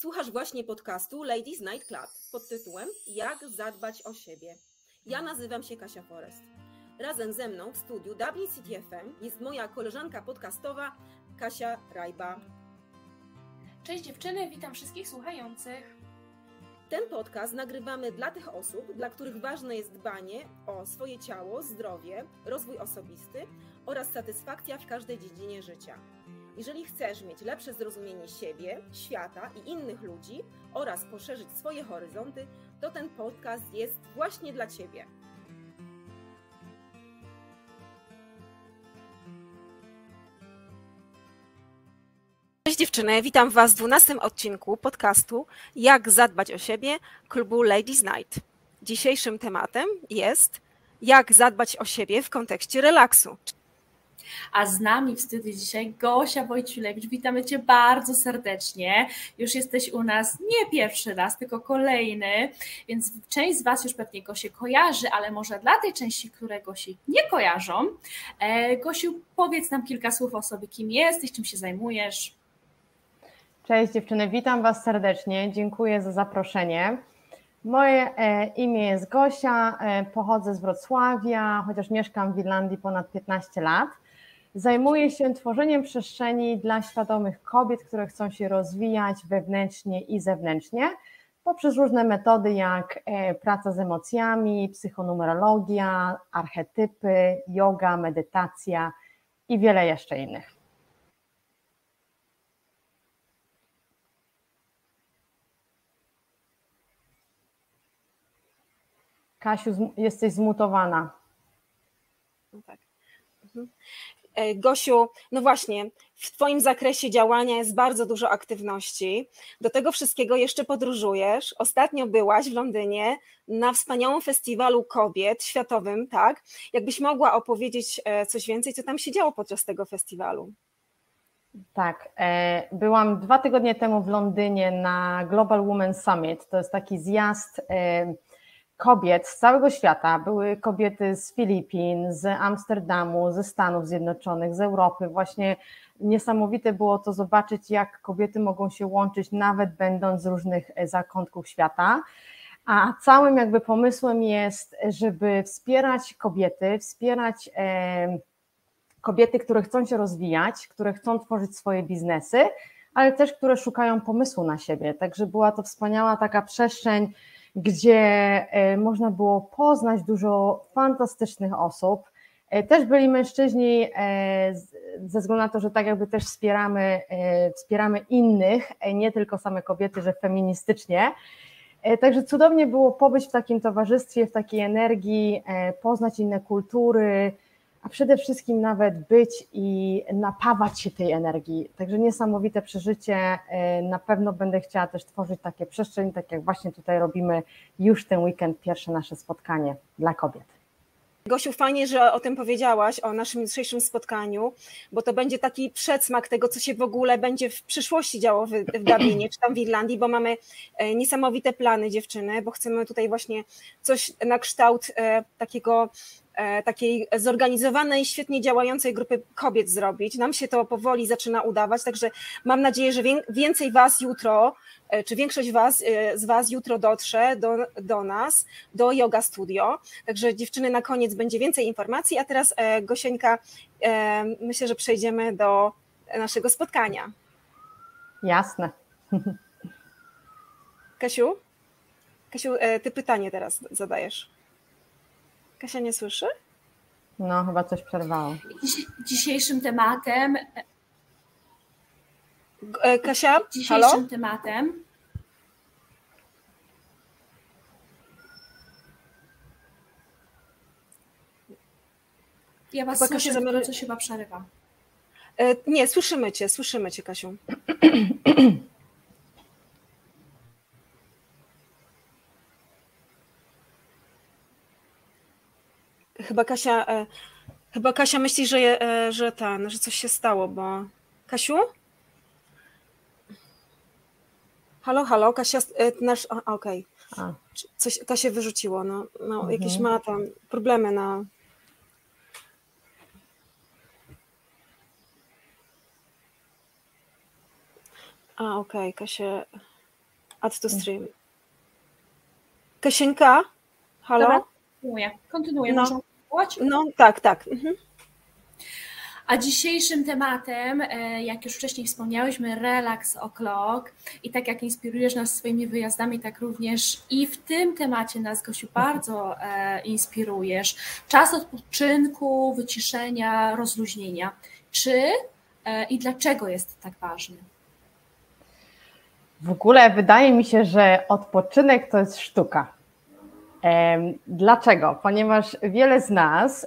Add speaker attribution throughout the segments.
Speaker 1: Słuchasz właśnie podcastu Ladies Night Club pod tytułem Jak zadbać o siebie. Ja nazywam się Kasia Forest. Razem ze mną w studiu Dublin City FM jest moja koleżanka podcastowa Kasia Rajba.
Speaker 2: Cześć dziewczyny, witam wszystkich słuchających.
Speaker 1: Ten podcast nagrywamy dla tych osób, dla których ważne jest dbanie o swoje ciało, zdrowie, rozwój osobisty oraz satysfakcja w każdej dziedzinie życia. Jeżeli chcesz mieć lepsze zrozumienie siebie, świata i innych ludzi oraz poszerzyć swoje horyzonty, to ten podcast jest właśnie dla Ciebie. Cześć dziewczyny, witam Was w 12 odcinku podcastu Jak zadbać o siebie klubu Ladies Night. Dzisiejszym tematem jest jak zadbać o siebie w kontekście relaksu.
Speaker 2: A z nami w studiu dzisiaj Gosia Wojciulewicz. Witamy Cię bardzo serdecznie. Już jesteś u nas nie pierwszy raz, tylko kolejny, więc część z Was już pewnie Gosię kojarzy, ale może dla tej części, które Gosi nie kojarzą, e, Gosiu, powiedz nam kilka słów o sobie, kim jesteś, czym się zajmujesz.
Speaker 3: Cześć dziewczyny, witam Was serdecznie. Dziękuję za zaproszenie. Moje e, imię jest Gosia, e, pochodzę z Wrocławia, chociaż mieszkam w Irlandii ponad 15 lat. Zajmuję się tworzeniem przestrzeni dla świadomych kobiet, które chcą się rozwijać wewnętrznie i zewnętrznie poprzez różne metody jak e, praca z emocjami, psychonumerologia, archetypy, yoga, medytacja i wiele jeszcze innych. Kasiu, jesteś zmutowana.
Speaker 1: No tak. Mhm. E, Gosiu, no właśnie, w Twoim zakresie działania jest bardzo dużo aktywności. Do tego wszystkiego jeszcze podróżujesz. Ostatnio byłaś w Londynie na wspaniałym festiwalu kobiet światowym, tak? Jakbyś mogła opowiedzieć e, coś więcej, co tam się działo podczas tego festiwalu?
Speaker 3: Tak, e, byłam dwa tygodnie temu w Londynie na Global Women Summit. To jest taki zjazd kobiet z całego świata. Były kobiety z Filipin, z Amsterdamu, ze Stanów Zjednoczonych, z Europy. Właśnie niesamowite było to zobaczyć, jak kobiety mogą się łączyć, nawet będąc z różnych zakątków świata. A całym jakby pomysłem jest, żeby wspierać kobiety, wspierać kobiety, które chcą się rozwijać, które chcą tworzyć swoje biznesy, ale też które szukają pomysłu na siebie. Także była to wspaniała taka przestrzeń, gdzie e, można było poznać dużo fantastycznych osób. E, też byli mężczyźni, e, ze względu na to, że tak jakby też wspieramy, wspieramy innych, nie tylko same kobiety, że feministycznie. Także cudownie było pobyć w takim towarzystwie, w takiej energii, poznać inne kultury, a przede wszystkim nawet być i napawać się tej energii. Także niesamowite przeżycie. E, na pewno będę chciała też tworzyć takie przestrzeń, tak jak właśnie tutaj robimy już ten weekend, pierwsze nasze spotkanie dla kobiet.
Speaker 1: Gosiu, fajnie, że o tym powiedziałaś, o naszym jutrzejszym spotkaniu, bo to będzie taki przedsmak tego, co się w ogóle będzie w przyszłości działo w, w Dublinie, czy tam w Irlandii, bo mamy e, niesamowite plany dziewczyny, bo chcemy tutaj właśnie coś na kształt e, takiego takiej zorganizowanej, świetnie działającej grupy kobiet zrobić. Nam się to powoli zaczyna udawać, także mam nadzieję, że więcej Was jutro, e, czy większość was, e, z Was jutro dotrze do, do nas, do Yoga Studio. Także dziewczyny, na koniec będzie więcej informacji, a teraz Gosieńka, myślę, że przejdziemy do naszego spotkania.
Speaker 3: Jasne.
Speaker 1: Kasiu? Kasiu, ty pytanie teraz zadajesz. Kasia nie słyszy?
Speaker 3: No, chyba coś przerwało.
Speaker 2: dzisiejszym tematem.
Speaker 1: E, Kasia?
Speaker 2: Dzisiejszym halo? tematem. Ja was chyba słyszę, Kasia coś chyba przerywa.
Speaker 1: E, nie, słyszymy cię, słyszymy cię, Kasiu. Chyba Kasia, e, chyba Kasia myśli, że, e, że ten, że coś się stało, bo. Kasiu? Halo, halo, Kasia, e, nasz. Okej. Okay. Coś Kasia wyrzuciło. No, no mhm. jakieś ma tam problemy na. A, okej, okay, Kasia. Add to stream. Kasieńka? Halo? Dobra,
Speaker 2: kontynuuję. Kontynuuję. No.
Speaker 1: No tak, tak. Mhm.
Speaker 2: A dzisiejszym tematem, e, jak już wcześniej wspomniałyśmy, Relax O'Clock i tak jak inspirujesz nas swoimi wyjazdami, tak również i w tym temacie nas, Gosiu, bardzo e, inspirujesz. Czas odpoczynku, wyciszenia, rozluźnienia. Czy e, i dlaczego jest tak ważny?
Speaker 3: W ogóle wydaje mi się, że odpoczynek to jest sztuka. Dlaczego? Ponieważ wiele z nas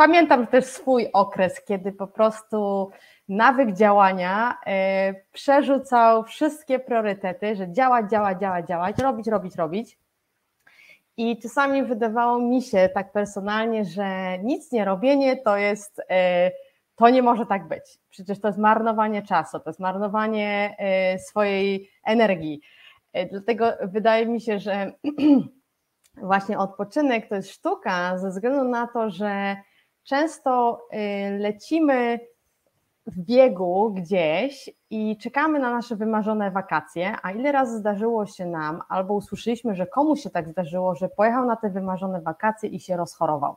Speaker 3: Pamiętam też swój okres, kiedy po prostu nawyk działania e, przerzucał wszystkie priorytety, że działać, działać, działać, działać, robić, robić, robić. I czasami wydawało mi się tak personalnie, że nic nie robienie to jest, e, to nie może tak być. Przecież to jest marnowanie czasu, to jest marnowanie e, swojej energii. Dlatego wydaje mi się, że właśnie odpoczynek to jest sztuka, ze względu na to, że często y, lecimy w biegu gdzieś i czekamy na nasze wymarzone wakacje, a ile razy zdarzyło się nam, albo usłyszeliśmy, że komuś się tak zdarzyło, że pojechał na te wymarzone wakacje i się rozchorował.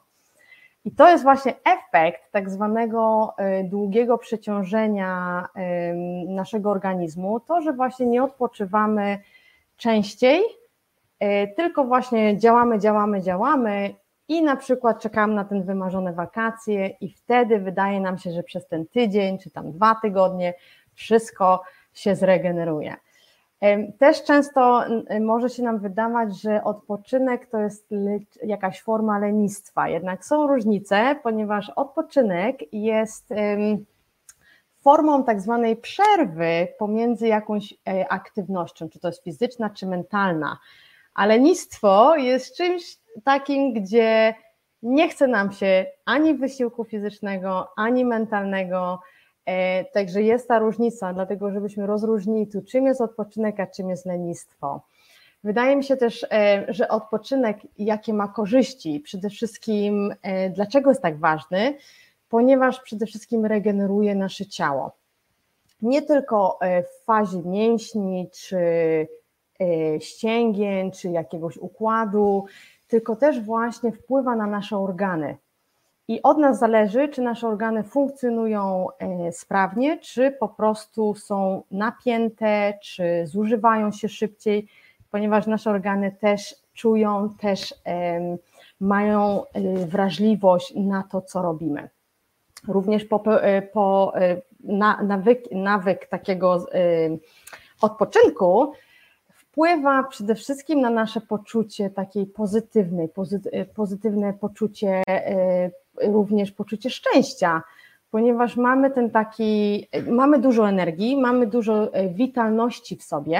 Speaker 3: I to jest właśnie efekt tak zwanego y, długiego przeciążenia naszego organizmu, to, że właśnie nie odpoczywamy częściej, y, tylko właśnie działamy, działamy, działamy i na przykład czekamy na ten wymarzone wakacje i wtedy wydaje nam się, że przez ten tydzień czy tam dwa tygodnie wszystko się zregeneruje. Też często może się nam wydawać, że odpoczynek to jest jakaś forma lenistwa, jednak są różnice, ponieważ odpoczynek jest formą tak zwanej przerwy pomiędzy jakąś e, aktywnością, czy to jest fizyczna, czy mentalna. A lenistwo jest czymś takim, gdzie nie chce nam się ani wysiłku fizycznego, ani mentalnego. E, także jest ta różnica, dlatego żebyśmy rozróżnili tu, czym jest odpoczynek, a czym jest lenistwo. Wydaje mi się też, e, że odpoczynek, jakie ma korzyści, przede wszystkim dlaczego jest tak ważny, ponieważ przede wszystkim regeneruje nasze ciało. Nie tylko w fazie mięśni, czy ścięgien, czy jakiegoś układu, tylko też właśnie wpływa na nasze organy. I od nas zależy, czy nasze organy funkcjonują e, sprawnie, czy po prostu są napięte, czy zużywają się szybciej, ponieważ nasze organy też czują, też mają e, wrażliwość na to, co robimy. Również po, e, po nawyk, nawyk takiego odpoczynku wpływa przede wszystkim na nasze poczucie takiej pozytywnej, pozytywne poczucie, e, również poczucie szczęścia, ponieważ mamy ten taki, mamy dużo energii, mamy dużo e, witalności w sobie.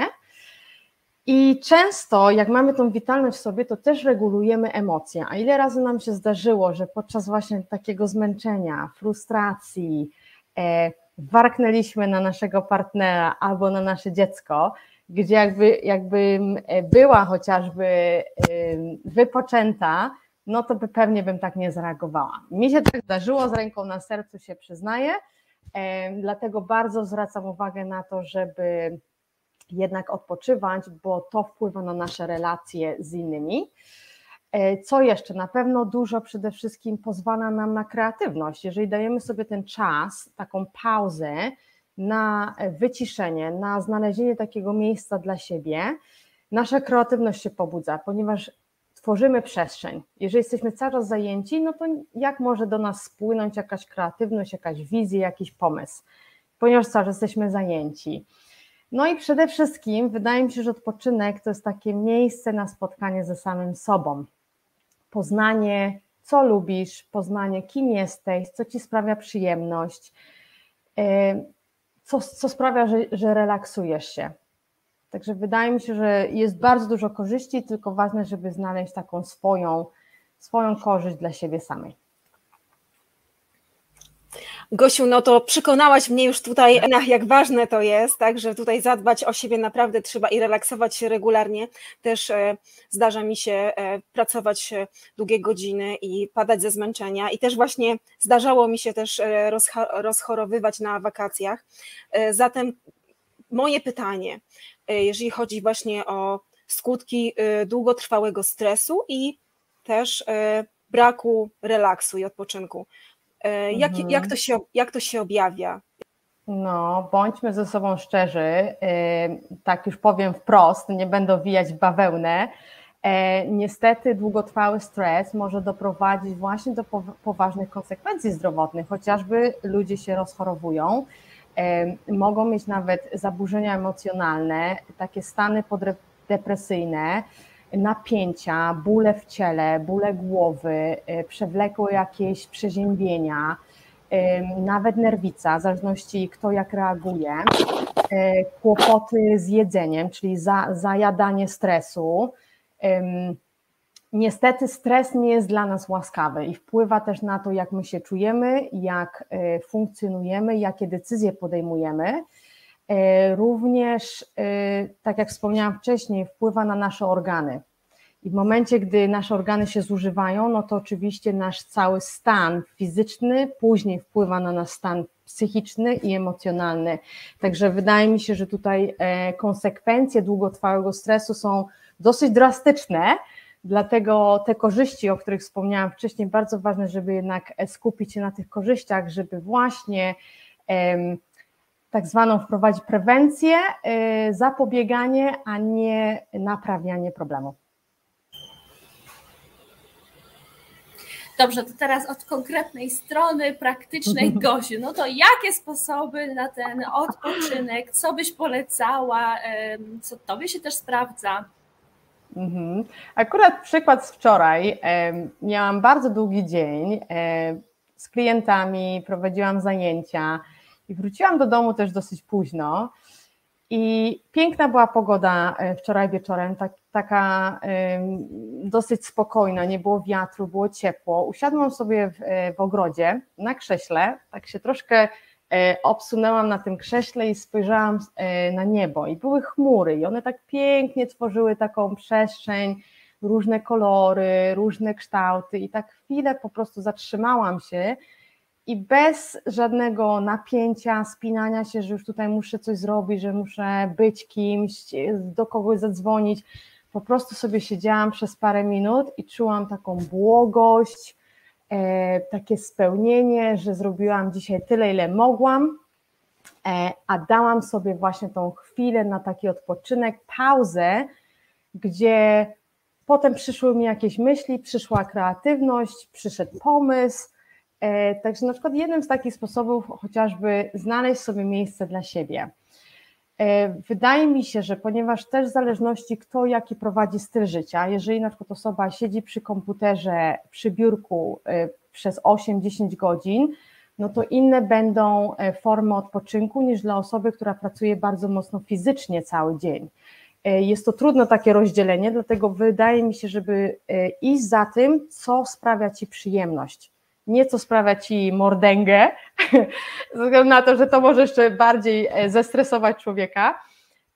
Speaker 3: I często, jak mamy tą witalność w sobie, to też regulujemy emocje. A ile razy nam się zdarzyło, że podczas właśnie takiego zmęczenia, frustracji, e, warknęliśmy na naszego partnera albo na nasze dziecko, gdzie jakby, jakbym e, była chociażby wypoczęta, no to by pewnie bym tak nie zareagowała. Mi się tak zdarzyło, z ręką na sercu się przyznaję, dlatego bardzo zwracam uwagę na to, żeby jednak odpoczywać, bo to wpływa na nasze relacje z innymi. E, co jeszcze? Na pewno dużo przede wszystkim pozwala nam na kreatywność. Jeżeli dajemy sobie ten czas, taką pauzę, na wyciszenie, na znalezienie takiego miejsca dla siebie, nasza kreatywność się pobudza, ponieważ tworzymy przestrzeń. Jeżeli jesteśmy cały czas zajęci, no to jak może do nas spłynąć jakaś kreatywność, jakaś wizja, jakiś pomysł, ponieważ cały czas jesteśmy zajęci. No i przede wszystkim wydaje mi się, że odpoczynek to jest takie miejsce na spotkanie ze samym sobą. Poznanie, co lubisz, poznanie, kim jesteś, co ci sprawia przyjemność co, co sprawia, że, że relaksujesz się. Także wydaje mi się, że jest bardzo dużo korzyści, tylko ważne, żeby znaleźć taką swoją, swoją korzyść dla siebie samej.
Speaker 1: Gosiu, no to przekonałaś mnie już tutaj, jak ważne to jest, tak, że tutaj zadbać o siebie naprawdę trzeba i relaksować się regularnie. Też e, zdarza mi się e, pracować e, długie godziny i padać ze zmęczenia i też właśnie zdarzało mi się też rozchorowywać na wakacjach. Zatem moje pytanie, jeżeli chodzi właśnie o skutki długotrwałego stresu i też braku relaksu i odpoczynku. Jak, mhm. jak, to, się, jak to się objawia?
Speaker 3: No, bądźmy ze sobą szczerzy, tak już powiem wprost, nie będę wijać w bawełnę. E, niestety długotrwały stres może doprowadzić właśnie do poważnych konsekwencji zdrowotnych, chociażby ludzie się rozchorowują, mogą mieć nawet zaburzenia emocjonalne, takie stany poddepresyjne, napięcia, bóle w ciele, bóle głowy, e, przewlekłe jakieś przeziębienia, nawet nerwica, w zależności kto jak reaguje, e, kłopoty z jedzeniem, czyli za, zajadanie stresu. Niestety stres nie jest dla nas łaskawy i wpływa też na to, jak my się czujemy, jak funkcjonujemy, jakie decyzje podejmujemy. E, również, tak jak wspomniałam wcześniej, wpływa na nasze organy. I w momencie, gdy nasze organy się zużywają, no to oczywiście nasz cały stan fizyczny później wpływa na nasz stan psychiczny i emocjonalny. Także wydaje mi się, że tutaj e, konsekwencje długotrwałego stresu są dosyć drastyczne. Dlatego te korzyści, o których wspomniałam wcześniej, bardzo ważne, żeby jednak e, skupić się na tych korzyściach, żeby właśnie tak zwaną wprowadzić prewencję, e, zapobieganie, a nie naprawianie problemów.
Speaker 2: Dobrze, to teraz od konkretnej strony praktycznej Gosiu, no to jakie sposoby na ten odpoczynek, co byś polecała, co tobie się też sprawdza?
Speaker 3: Mhm. Akurat przykład z wczoraj. Miałam bardzo długi dzień z klientami, prowadziłam zajęcia i wróciłam do domu też dosyć późno. I piękna była pogoda e, wczoraj wieczorem, tak, taka dosyć spokojna, nie było wiatru, było ciepło. Usiadłam sobie w, e, w ogrodzie na krześle, tak się troszkę e, obsunęłam na tym krześle i spojrzałam na niebo i były chmury i one tak pięknie tworzyły taką przestrzeń, różne kolory, różne kształty i tak chwilę po prostu zatrzymałam się i bez żadnego napięcia, spinania się, że już tutaj muszę coś zrobić, że muszę być kimś, do kogoś zadzwonić. Po prostu sobie siedziałam przez parę minut i czułam taką błogość, e, takie spełnienie, że zrobiłam dzisiaj tyle, ile mogłam, e, a dałam sobie właśnie tą chwilę na taki odpoczynek, pauzę, gdzie potem przyszły mi jakieś myśli, przyszła kreatywność, przyszedł pomysł, także na przykład jednym z takich sposobów chociażby znaleźć sobie miejsce dla siebie. E, wydaje mi się, że ponieważ też w zależności kto jaki prowadzi styl życia, jeżeli na przykład osoba siedzi przy komputerze, przy biurku e, przez 8-10 godzin, no to inne będą formy odpoczynku niż dla osoby, która pracuje bardzo mocno fizycznie cały dzień. Jest to trudno takie rozdzielenie, dlatego wydaje mi się, żeby iść za tym, co sprawia Ci przyjemność nieco sprawia ci mordęgę, ze względu na to, że to może jeszcze bardziej e, zestresować człowieka.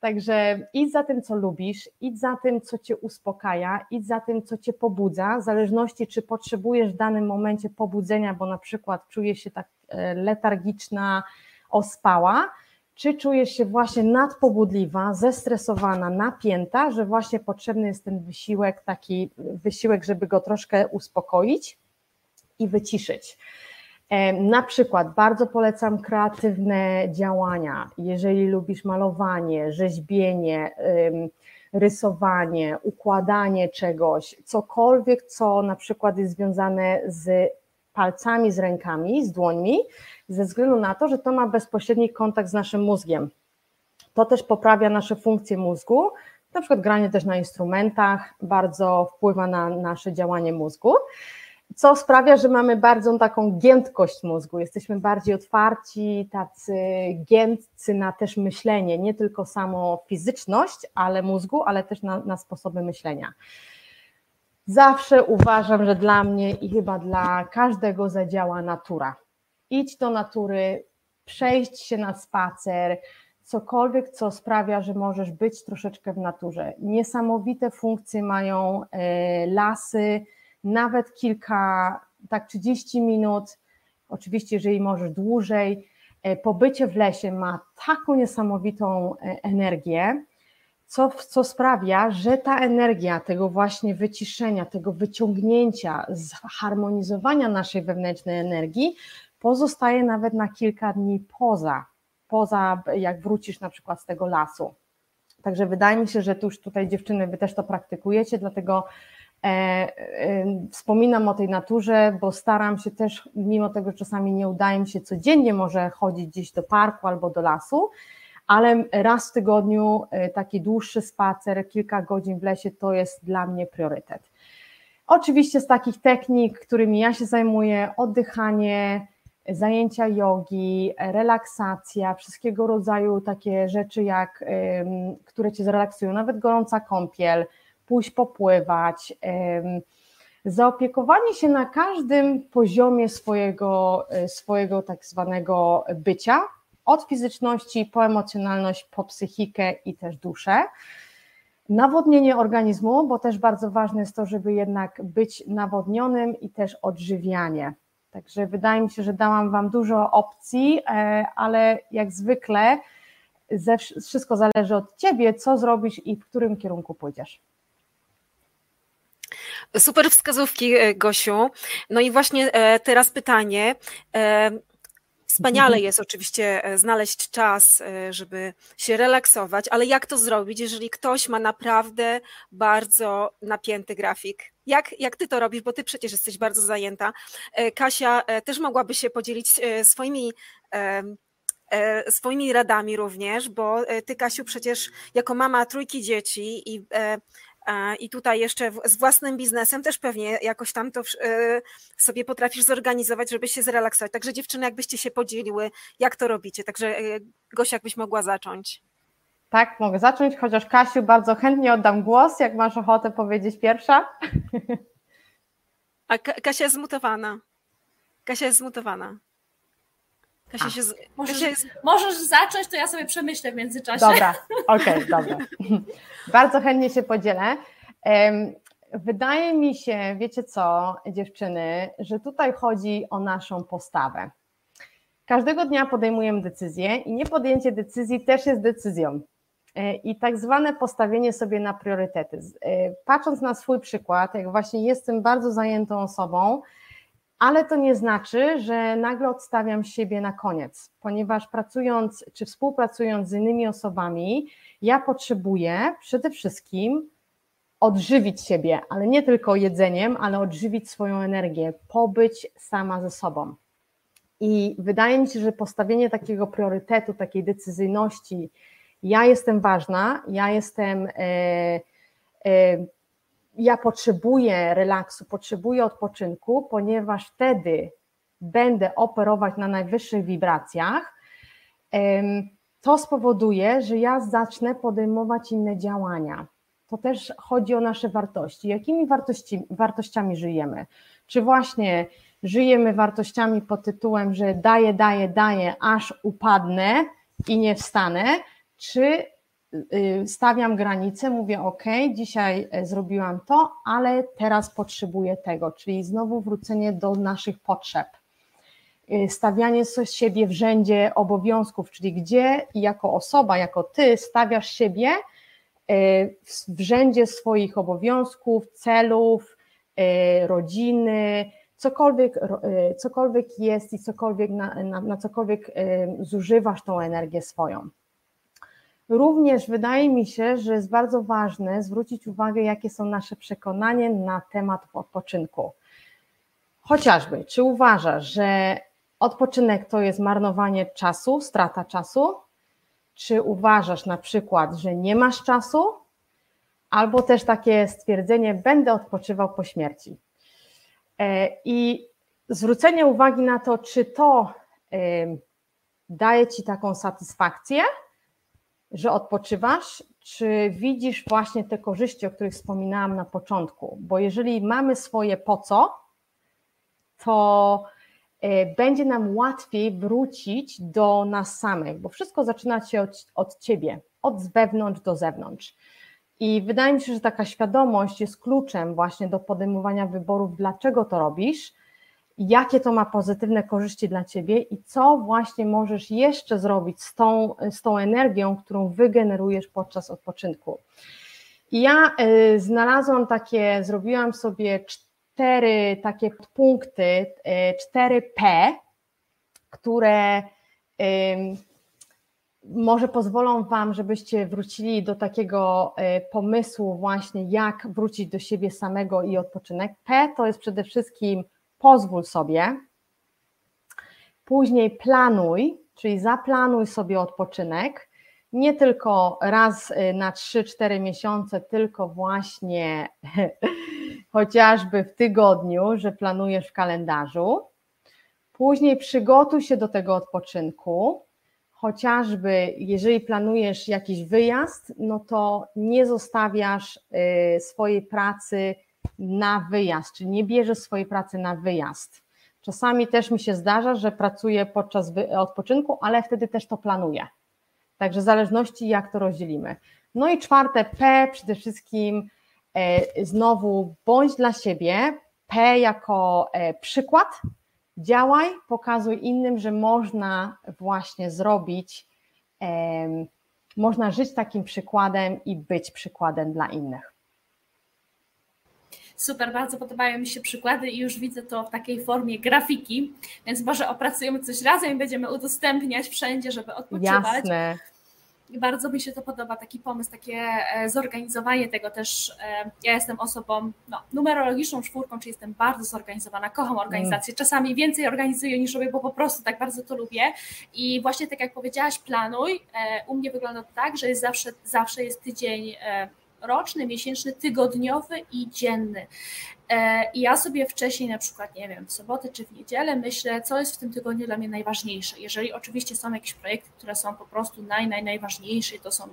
Speaker 3: Także idź za tym, co lubisz, idź za tym, co cię uspokaja, idź za tym, co cię pobudza, w zależności, czy potrzebujesz w danym momencie pobudzenia, bo na przykład czujesz się tak e, letargiczna, ospała, czy czujesz się właśnie nadpobudliwa, zestresowana, napięta, że właśnie potrzebny jest ten wysiłek, taki wysiłek, żeby go troszkę uspokoić i wyciszyć. Na przykład bardzo polecam kreatywne działania. Jeżeli lubisz malowanie, rzeźbienie, rysowanie, układanie czegoś, cokolwiek, co na przykład jest związane z palcami, z rękami, z dłońmi, ze względu na to, że to ma bezpośredni kontakt z naszym mózgiem. To też poprawia nasze funkcje mózgu. Na przykład granie też na instrumentach bardzo wpływa na nasze działanie mózgu co sprawia, że mamy bardzo taką giętkość mózgu, jesteśmy bardziej otwarci, tacy giętcy na też myślenie, nie tylko samo fizyczność, ale mózgu, ale też na, na sposoby myślenia. Zawsze uważam, że dla mnie i chyba dla każdego zadziała natura. Idź do natury, przejść się na spacer, cokolwiek, co sprawia, że możesz być troszeczkę w naturze. Niesamowite funkcje mają e, lasy, nawet kilka, tak 30 minut, oczywiście jeżeli możesz dłużej, pobycie w lesie ma taką niesamowitą energię, co, co sprawia, że ta energia tego właśnie wyciszenia, tego wyciągnięcia, zharmonizowania naszej wewnętrznej energii pozostaje nawet na kilka dni poza, poza jak wrócisz na przykład z tego lasu. Także wydaje mi się, że już tutaj dziewczyny, wy też to praktykujecie, dlatego e, e, wspominam o tej naturze, bo staram się też, mimo tego, że czasami nie udaje mi się codziennie może chodzić gdzieś do parku albo do lasu, ale raz w tygodniu e, taki dłuższy spacer, kilka godzin w lesie to jest dla mnie priorytet. Oczywiście z takich technik, którymi ja się zajmuję, oddychanie, zajęcia jogi, relaksacja, wszystkiego rodzaju takie rzeczy, jak, które cię zrelaksują, nawet gorąca kąpiel, pójść popływać, zaopiekowanie się na każdym poziomie swojego, e, swojego tak zwanego bycia, od fizyczności po emocjonalność, po psychikę i też duszę. Nawodnienie organizmu, bo też bardzo ważne jest to, żeby jednak być nawodnionym i też odżywianie. Także wydaje mi się, że dałam Wam dużo opcji, e, ale jak zwykle wszystko zależy od Ciebie, co zrobisz i w którym kierunku pójdziesz.
Speaker 1: Super wskazówki, e, Gosiu. No i właśnie e, teraz pytanie. Wspaniale mhm. jest oczywiście e, znaleźć czas, e, żeby się relaksować, ale jak to zrobić, jeżeli ktoś ma naprawdę bardzo napięty grafik? Jak, jak ty to robisz, bo ty przecież jesteś bardzo zajęta. E, Kasia też mogłaby się podzielić swoimi swoimi radami również, bo ty, Kasiu, przecież jako mama trójki dzieci i i tutaj jeszcze z własnym biznesem też pewnie jakoś tam to e, sobie potrafisz zorganizować, żeby się zrelaksować. Także dziewczyny, jakbyście się podzieliły, jak to robicie. Także e, Gosia, jakbyś mogła zacząć.
Speaker 3: Tak, mogę zacząć, chociaż Kasiu, bardzo chętnie oddam głos, jak masz ochotę powiedzieć pierwsza.
Speaker 1: A Kasia jest zmutowana. Kasia jest zmutowana.
Speaker 2: Kasia się, możesz, Kasia jest... możesz zacząć, to ja sobie przemyślę w międzyczasie.
Speaker 3: Dobra, okej, okay, dobra. Bardzo chętnie się podzielę. Wydaje mi się, wiecie co, dziewczyny, że tutaj chodzi o naszą postawę. Każdego dnia podejmujemy decyzję i niepodjęcie decyzji też jest decyzją. E, I tak zwane postawienie sobie na priorytety. E, patrząc na swój przykład, jak właśnie jestem bardzo zajętą osobą, ale to nie znaczy, że nagle odstawiam siebie na koniec, ponieważ pracując czy współpracując z innymi osobami, ja potrzebuję przede wszystkim odżywić siebie, ale nie tylko jedzeniem, ale odżywić swoją energię, pobyć sama ze sobą. I wydaje mi się, że postawienie takiego priorytetu, takiej decyzyjności, ja jestem ważna, ja jestem. E, e, ja potrzebuję relaksu, potrzebuję odpoczynku, ponieważ wtedy będę operować na najwyższych wibracjach, to spowoduje, że ja zacznę podejmować inne działania. To też chodzi o nasze wartości. Jakimi wartości, wartościami żyjemy? Czy właśnie żyjemy wartościami pod tytułem, że daję, daję, daję, aż upadnę i nie wstanę, czy stawiam granice, mówię OK, dzisiaj e, zrobiłam to, ale teraz potrzebuję tego, czyli znowu wrócenie do naszych potrzeb. Y, stawianie siebie w rzędzie obowiązków, czyli gdzie jako osoba, jako ty stawiasz siebie y, w rzędzie swoich obowiązków, celów, rodziny, cokolwiek, cokolwiek jest i cokolwiek na, na, na cokolwiek zużywasz tą energię swoją. Również wydaje mi się, że jest bardzo ważne zwrócić uwagę, jakie są nasze przekonania na temat odpoczynku. Chociażby, czy uważasz, że odpoczynek to jest marnowanie czasu, strata czasu? Czy uważasz na przykład, że nie masz czasu? Albo też takie stwierdzenie, będę odpoczywał po śmierci. E, I zwrócenie uwagi na to, czy to daje ci taką satysfakcję, że odpoczywasz, czy widzisz właśnie te korzyści, o których wspominałam na początku? Bo jeżeli mamy swoje po co, to e, będzie nam łatwiej wrócić do nas samych, bo wszystko zaczyna się od, od ciebie, od wewnątrz do zewnątrz. I wydaje mi się, że taka świadomość jest kluczem właśnie do podejmowania wyborów, dlaczego to robisz jakie to ma pozytywne korzyści dla ciebie i co właśnie możesz jeszcze zrobić z tą, z tą energią, którą wygenerujesz podczas odpoczynku. Ja y, znalazłam takie, zrobiłam sobie cztery takie punkty, y, cztery P, które może pozwolą Wam, żebyście wrócili do takiego y, pomysłu właśnie, jak wrócić do siebie samego i odpoczynek. P to jest przede wszystkim pozwól sobie, później planuj, czyli zaplanuj sobie odpoczynek, nie tylko raz y, na 3-4 miesiące, tylko właśnie chociażby w tygodniu, że planujesz w kalendarzu. Później przygotuj się do tego odpoczynku, chociażby jeżeli planujesz jakiś wyjazd, no to nie zostawiasz y, swojej pracy na wyjazd, czyli nie bierzesz swojej pracy na wyjazd. Czasami też mi się zdarza, że pracuję podczas odpoczynku, ale wtedy też to planuję. Także w zależności jak to rozdzielimy. No i czwarte P przede wszystkim e, znowu bądź dla siebie, P jako e, przykład, działaj, pokazuj innym, że można właśnie zrobić, można żyć takim przykładem i być przykładem dla innych.
Speaker 2: Super, bardzo podobają mi się przykłady i już widzę to w takiej formie grafiki, więc może opracujemy coś razem i będziemy udostępniać wszędzie, żeby odpoczywać.
Speaker 3: Jasne.
Speaker 2: Bardzo mi się to podoba, taki pomysł, takie e, zorganizowanie tego też. E, ja jestem osobą no, numerologiczną czwórką, czyli jestem bardzo zorganizowana, kocham organizację. Czasami więcej organizuję niż robię, bo po prostu tak bardzo to lubię. I właśnie tak jak powiedziałaś, planuj. E, u mnie wygląda to tak, że jest zawsze, zawsze jest tydzień roczny, miesięczny, tygodniowy i dzienny. E, I ja sobie wcześniej, na przykład, nie wiem, w sobotę czy w niedzielę myślę, co jest w tym tygodniu dla mnie najważniejsze. Jeżeli oczywiście są jakieś projekty, które są po prostu naj, naj, najważniejsze, to są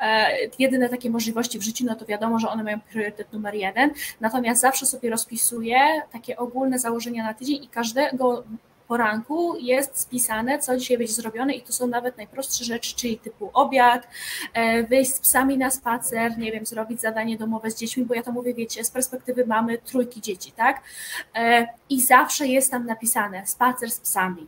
Speaker 2: e, jedyne takie możliwości w życiu, no to wiadomo, że one mają priorytet numer jeden. Natomiast zawsze sobie rozpisuję takie ogólne założenia na tydzień i każdego poranku jest spisane, co dzisiaj będzie zrobione i to są nawet najprostsze rzeczy, czyli typu obiad, e, wyjść z psami na spacer, nie wiem, zrobić zadanie domowe z dziećmi, bo ja to mówię, wiecie, z perspektywy mamy trójki dzieci, tak? E, I zawsze jest tam napisane spacer z psami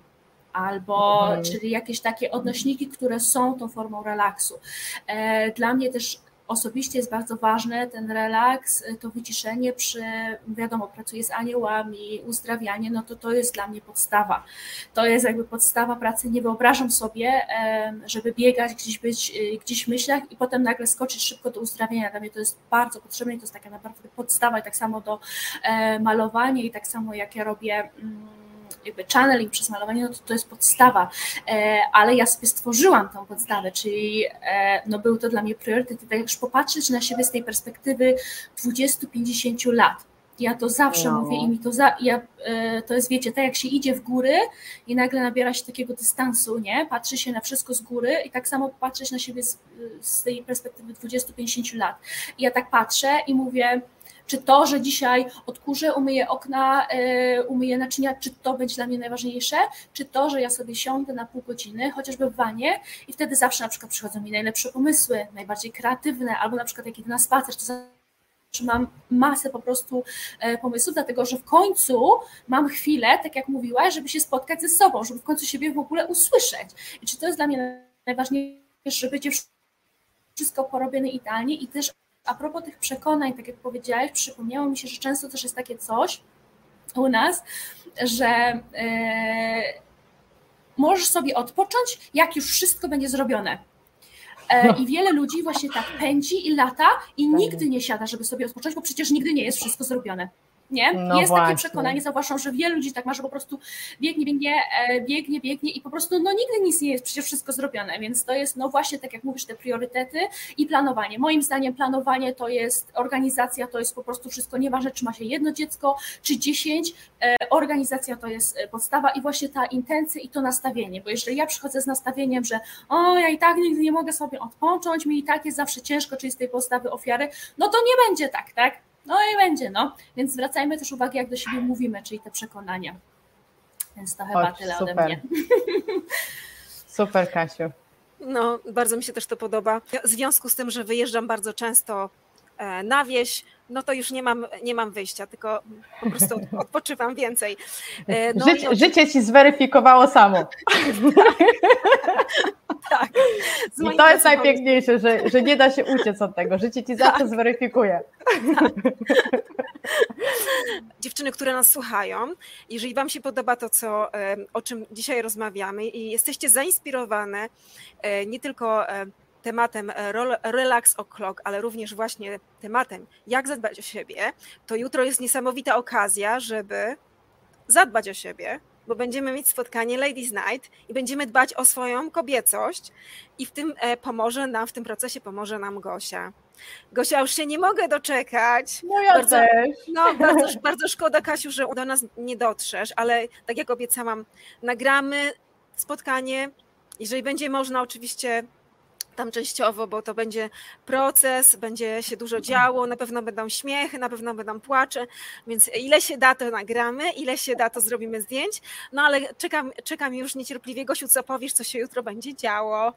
Speaker 2: albo mhm. czyli jakieś takie odnośniki, które są tą formą relaksu. E, dla mnie też osobiście jest bardzo ważne ten relaks, to wyciszenie przy, wiadomo, pracuję z aniołami, uzdrawianie, no to to jest dla mnie podstawa. To jest jakby podstawa pracy. Nie wyobrażam sobie, żeby biegać, gdzieś być, y, gdzieś w myślach i potem nagle skoczyć szybko do uzdrawiania. Dla mnie to jest bardzo potrzebne i to jest taka naprawdę podstawa i tak samo do e, malowania i tak samo jak ja robię jakby channeling przez malowanie, no to to jest podstawa, e, ale ja sobie stworzyłam tą podstawę, czyli e, no był to dla mnie priorytet i tak już popatrzeć na siebie z tej perspektywy 20-50 lat. Ja to zawsze no. mówię i mi to, za, ja, e, to jest, wiecie, tak jak się idzie w góry i nagle nabiera się takiego dystansu, nie? Patrzy się na wszystko z góry i tak samo patrzeć na siebie z, z tej perspektywy 20-50 lat. I ja tak patrzę i mówię, czy to, że dzisiaj odkurzę, umyję okna, e, umyję naczynia, czy to będzie dla mnie najważniejsze, czy to, że ja sobie siądę na pół godziny, chociażby w wanie i wtedy zawsze na przykład przychodzą mi najlepsze pomysły, najbardziej kreatywne, albo na przykład jak idę na spacer, to że mam masę po prostu e, pomysłów, dlatego że w końcu mam chwilę, tak jak mówiłaś, żeby się spotkać ze sobą, żeby w końcu siebie w ogóle usłyszeć. I czy to jest dla mnie najważniejsze, żeby będzie wszystko porobione idealnie i też a propos tych przekonań, tak jak powiedziałeś, przypomniało mi się, że często też jest takie coś u nas, że yy, możesz sobie odpocząć, jak już wszystko będzie zrobione. E, no. I wiele ludzi właśnie tak pędzi i lata i tak. nigdy nie siada, żeby sobie odpocząć, bo przecież nigdy nie jest wszystko zrobione nie? No jest właśnie. takie przekonanie, zauważam, że wielu ludzi tak ma, że po prostu biegnie, biegnie, e, biegnie, biegnie i po prostu no nigdy nic nie jest przecież wszystko zrobione, więc to jest no właśnie tak jak mówisz, te priorytety i planowanie. Moim zdaniem planowanie to jest organizacja, to jest po prostu wszystko, nieważne czy ma się jedno dziecko, czy dziesięć, e, organizacja to jest e, podstawa i właśnie ta intencja i to nastawienie, bo jeżeli ja przychodzę z nastawieniem, że o, ja i tak nigdy nie mogę sobie odpocząć, mi i tak jest zawsze ciężko, czyli z tej postawy ofiary, no to nie będzie tak, tak? No i będzie, no. Więc zwracajmy też uwagę, jak do siebie mówimy, czyli te przekonania. Więc to chyba tyle super. ode mnie.
Speaker 3: Super, Kasiu.
Speaker 1: No, bardzo mi się też to podoba. W związku z tym, że wyjeżdżam bardzo często e, na wieś, no to już nie mam, nie mam wyjścia, tylko po prostu odpoczywam więcej.
Speaker 3: No życie, i... życie ci zweryfikowało samo. tak. I to jest najpiękniejsze, że, że nie da się uciec od tego. Życie ci zawsze tak. zweryfikuje. Tak.
Speaker 1: Dziewczyny, które nas słuchają, jeżeli Wam się podoba to, co, o czym dzisiaj rozmawiamy i jesteście zainspirowane e, nie tylko e, tematem e, Relax O'Clock, ale również właśnie tematem jak zadbać o siebie, to jutro jest niesamowita okazja, żeby zadbać o siebie, bo będziemy mieć spotkanie Ladies Night i będziemy dbać o swoją kobiecość i w tym e, pomoże nam, w tym procesie pomoże nam Gosia. Gosia, już się nie mogę doczekać.
Speaker 3: No ja bardzo, też.
Speaker 1: No, bardzo, bardzo szkoda, Kasiu, że do nas nie dotrzesz, ale tak jak obiecałam, nagramy spotkanie. Jeżeli będzie można, oczywiście tam częściowo, bo to będzie proces, będzie się dużo działo, na pewno będą śmiechy, na pewno będą płacze, więc ile się da, to nagramy, ile się da, to zrobimy zdjęć, no ale czekam, czekam już niecierpliwie. Gosiu, co powiesz, co się jutro będzie działo?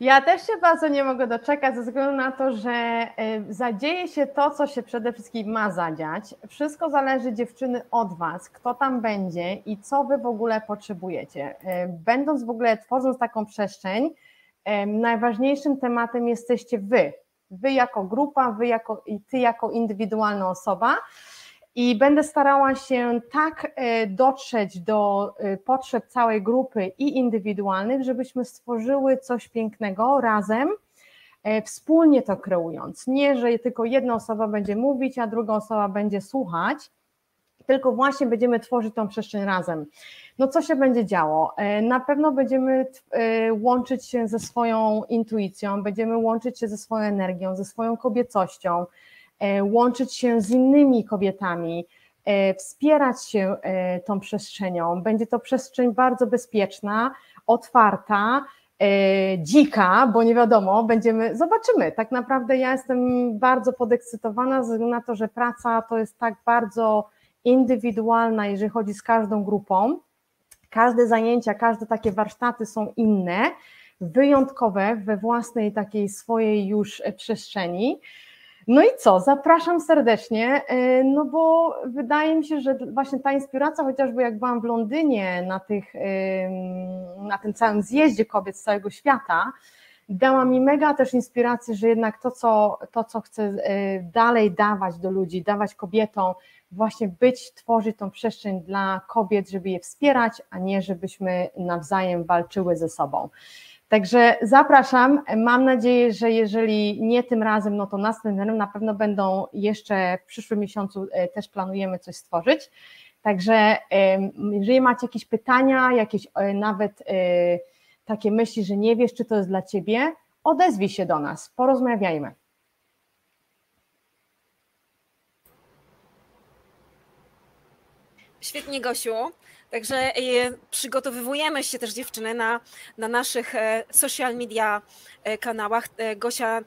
Speaker 3: Ja też się bardzo nie mogę doczekać, ze względu na to, że y, zadzieje się to, co się przede wszystkim ma zadziać. Wszystko zależy dziewczyny od Was, kto tam będzie i co Wy w ogóle potrzebujecie. Y, będąc w ogóle, tworząc taką przestrzeń, najważniejszym tematem jesteście wy. Wy jako grupa, wy jako, i ty jako indywidualna osoba. I będę starała się tak e, dotrzeć do e, potrzeb całej grupy i indywidualnych, żebyśmy stworzyły coś pięknego razem, e, wspólnie to kreując. Nie, że tylko jedna osoba będzie mówić, a druga osoba będzie słuchać, tylko właśnie będziemy tworzyć tą przestrzeń razem. No co się będzie działo? E, na pewno będziemy e, łączyć się ze swoją intuicją, będziemy łączyć się ze swoją energią, ze swoją kobiecością, e, łączyć się z innymi kobietami, wspierać się tą przestrzenią. Będzie to przestrzeń bardzo bezpieczna, otwarta, dzika, bo nie wiadomo, będziemy, zobaczymy. Tak naprawdę ja jestem bardzo podekscytowana ze względu na to, że praca to jest tak bardzo indywidualna, jeżeli chodzi z każdą grupą. Każde zajęcia, każde takie warsztaty są inne, wyjątkowe we własnej takiej swojej już przestrzeni. No i co, zapraszam serdecznie, e, no bo wydaje mi się, że właśnie ta inspiracja, chociażby jak byłam w Londynie na, tych, na tym całym zjeździe kobiet z całego świata, dała mi mega też inspirację, że jednak to, co, to, co chcę e, dalej dawać do ludzi, dawać kobietom, właśnie być, tworzyć tą przestrzeń dla kobiet, żeby je wspierać, a nie żebyśmy nawzajem walczyły ze sobą. Także zapraszam. Mam nadzieję, że jeżeli nie tym razem, no to następnym na pewno będą jeszcze w przyszłym miesiącu e, też planujemy coś stworzyć. Także jeżeli macie jakieś pytania, jakieś e, nawet takie myśli, że nie wiesz, czy to jest dla ciebie, odezwij się do nas, porozmawiajmy.
Speaker 1: Świetnie, Gosiu. Także e, przygotowujemy się też dziewczyny na, na naszych e, social media e, kanałach. Gosia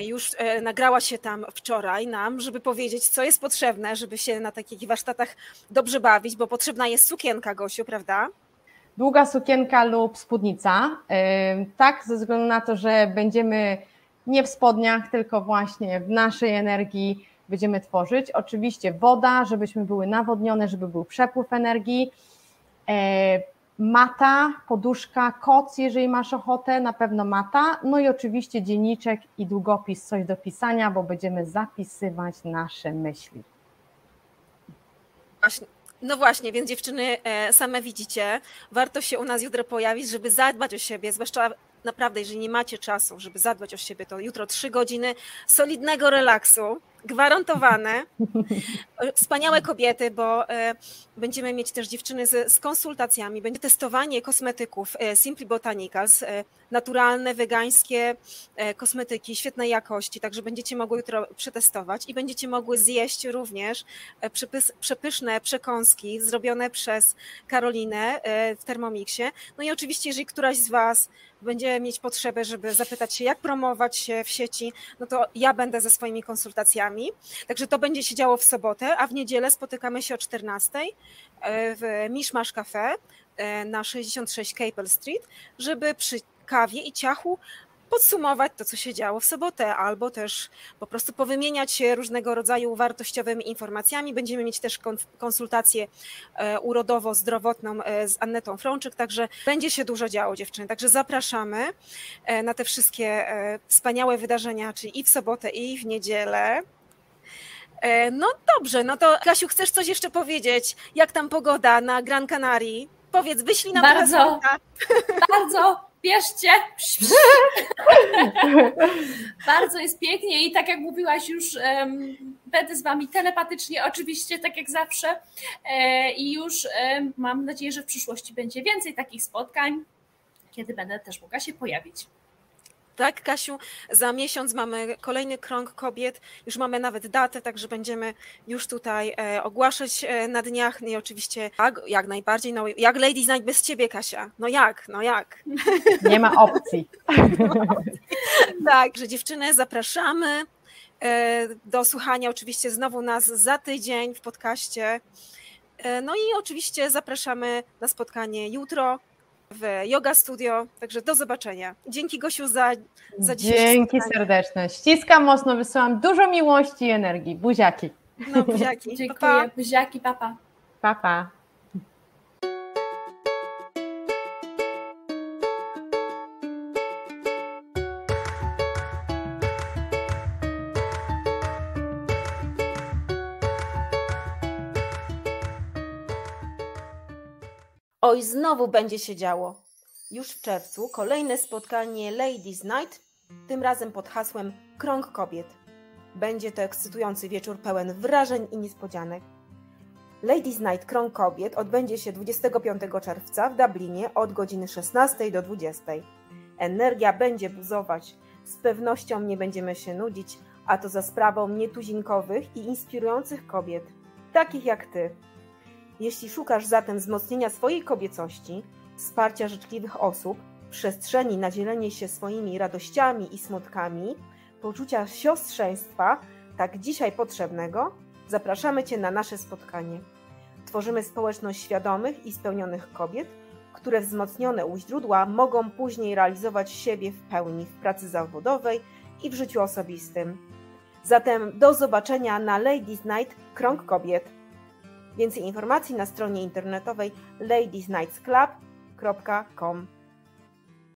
Speaker 1: już nagrała się tam wczoraj nam, żeby powiedzieć, co jest potrzebne, żeby się na takich warsztatach dobrze bawić, bo potrzebna jest sukienka, Gosiu, prawda?
Speaker 3: Długa sukienka lub spódnica. Tak, ze względu na to, że będziemy nie w spodniach, tylko właśnie w naszej energii będziemy tworzyć. Oczywiście woda, żebyśmy były nawodnione, żeby był przepływ energii, e, mata, poduszka, koc, jeżeli masz ochotę, na pewno mata, no i oczywiście dzienniczek i długopis, coś do pisania, bo będziemy zapisywać nasze myśli.
Speaker 1: Właśnie. No właśnie, więc dziewczyny e, same widzicie, warto się u nas jutro pojawić, żeby zadbać o siebie, zwłaszcza naprawdę, jeżeli nie macie czasu, żeby zadbać o siebie, to jutro trzy godziny solidnego relaksu, gwarantowane. Wspaniałe kobiety, bo e, będziemy mieć też dziewczyny z, z konsultacjami, będzie testowanie kosmetyków e, Simply Botanicals, e, naturalne, wegańskie kosmetyki świetnej jakości, także będziecie mogły jutro przetestować i będziecie mogły zjeść również przepys, przepyszne przekąski zrobione przez Karolinę w Thermomixie. No i oczywiście, jeżeli któraś z Was będzie mieć potrzebę, żeby zapytać się, jak promować się w sieci, no to ja będę ze swoimi konsultacjami. Także to będzie się działo w sobotę, a w niedzielę spotykamy się o 14 e, w Mishmash Cafe e, na 66 Capel Street, żeby przy kawie i ciachu podsumować to, co się działo w sobotę, albo też po prostu powymieniać się różnego rodzaju wartościowymi informacjami. Będziemy mieć też konsultację e, urodowo-zdrowotną z Annetą Frączyk, także będzie się dużo działo dziewczyny. Także zapraszamy na te wszystkie wspaniałe wydarzenia, czyli i w sobotę, i w niedzielę. No dobrze, no to Kasiu, chcesz coś jeszcze powiedzieć? Jak tam pogoda na Gran Canaria? Powiedz, wyślij nam
Speaker 2: Bardzo, bardzo bierzcie. Bardzo jest pięknie i tak jak mówiłaś już, będę z Wami telepatycznie, oczywiście, tak jak zawsze. E, I już mam nadzieję, że w przyszłości będzie więcej takich spotkań, kiedy będę też mogła się pojawić.
Speaker 1: Tak, Kasiu, za miesiąc mamy kolejny krąg kobiet, już mamy nawet datę, także będziemy już tutaj e, ogłaszać e, na dniach. No i oczywiście jak, jak najbardziej, no jak Ladies Night bez ciebie, Kasia? No jak, no jak?
Speaker 3: Nie ma opcji.
Speaker 1: tak, że dziewczyny zapraszamy e, do słuchania oczywiście znowu nas za tydzień w podcaście. No i oczywiście zapraszamy na spotkanie jutro w Yoga Studio. Także do zobaczenia. Dzięki Gosiu za, za
Speaker 3: dzisiejsze Dzięki spotkanie. serdeczne. Ściskam mocno, wysyłam dużo miłości i energii. Buziaki.
Speaker 1: No, buziaki.
Speaker 2: Dziękuję. Pa, pa. Buziaki, papa.
Speaker 3: Papa.
Speaker 1: Oj, znowu będzie się działo. Już w czerwcu kolejne spotkanie Ladies Night, tym razem pod hasłem Krąg Kobiet. Będzie to ekscytujący wieczór pełen wrażeń i niespodzianek. Ladies Night Krąg Kobiet odbędzie się 25 czerwca w Dublinie od godziny 16 do 20. Energia będzie buzować, z pewnością nie będziemy się nudzić, a to za sprawą nietuzinkowych i inspirujących kobiet, takich jak ty. Jeśli szukasz zatem wzmocnienia swojej kobiecości, wsparcia życzliwych osób, przestrzeni na dzielenie się swoimi radościami i smutkami, poczucia siostrzeństwa, tak dzisiaj potrzebnego, zapraszamy Cię na nasze spotkanie. Tworzymy społeczność świadomych i spełnionych kobiet, które wzmocnione u źródła mogą później realizować siebie w pełni w pracy zawodowej i w życiu osobistym. Zatem do zobaczenia na Ladies Night Krąg Kobiet. Więcej informacji na stronie internetowej ladiesnightsclub.com.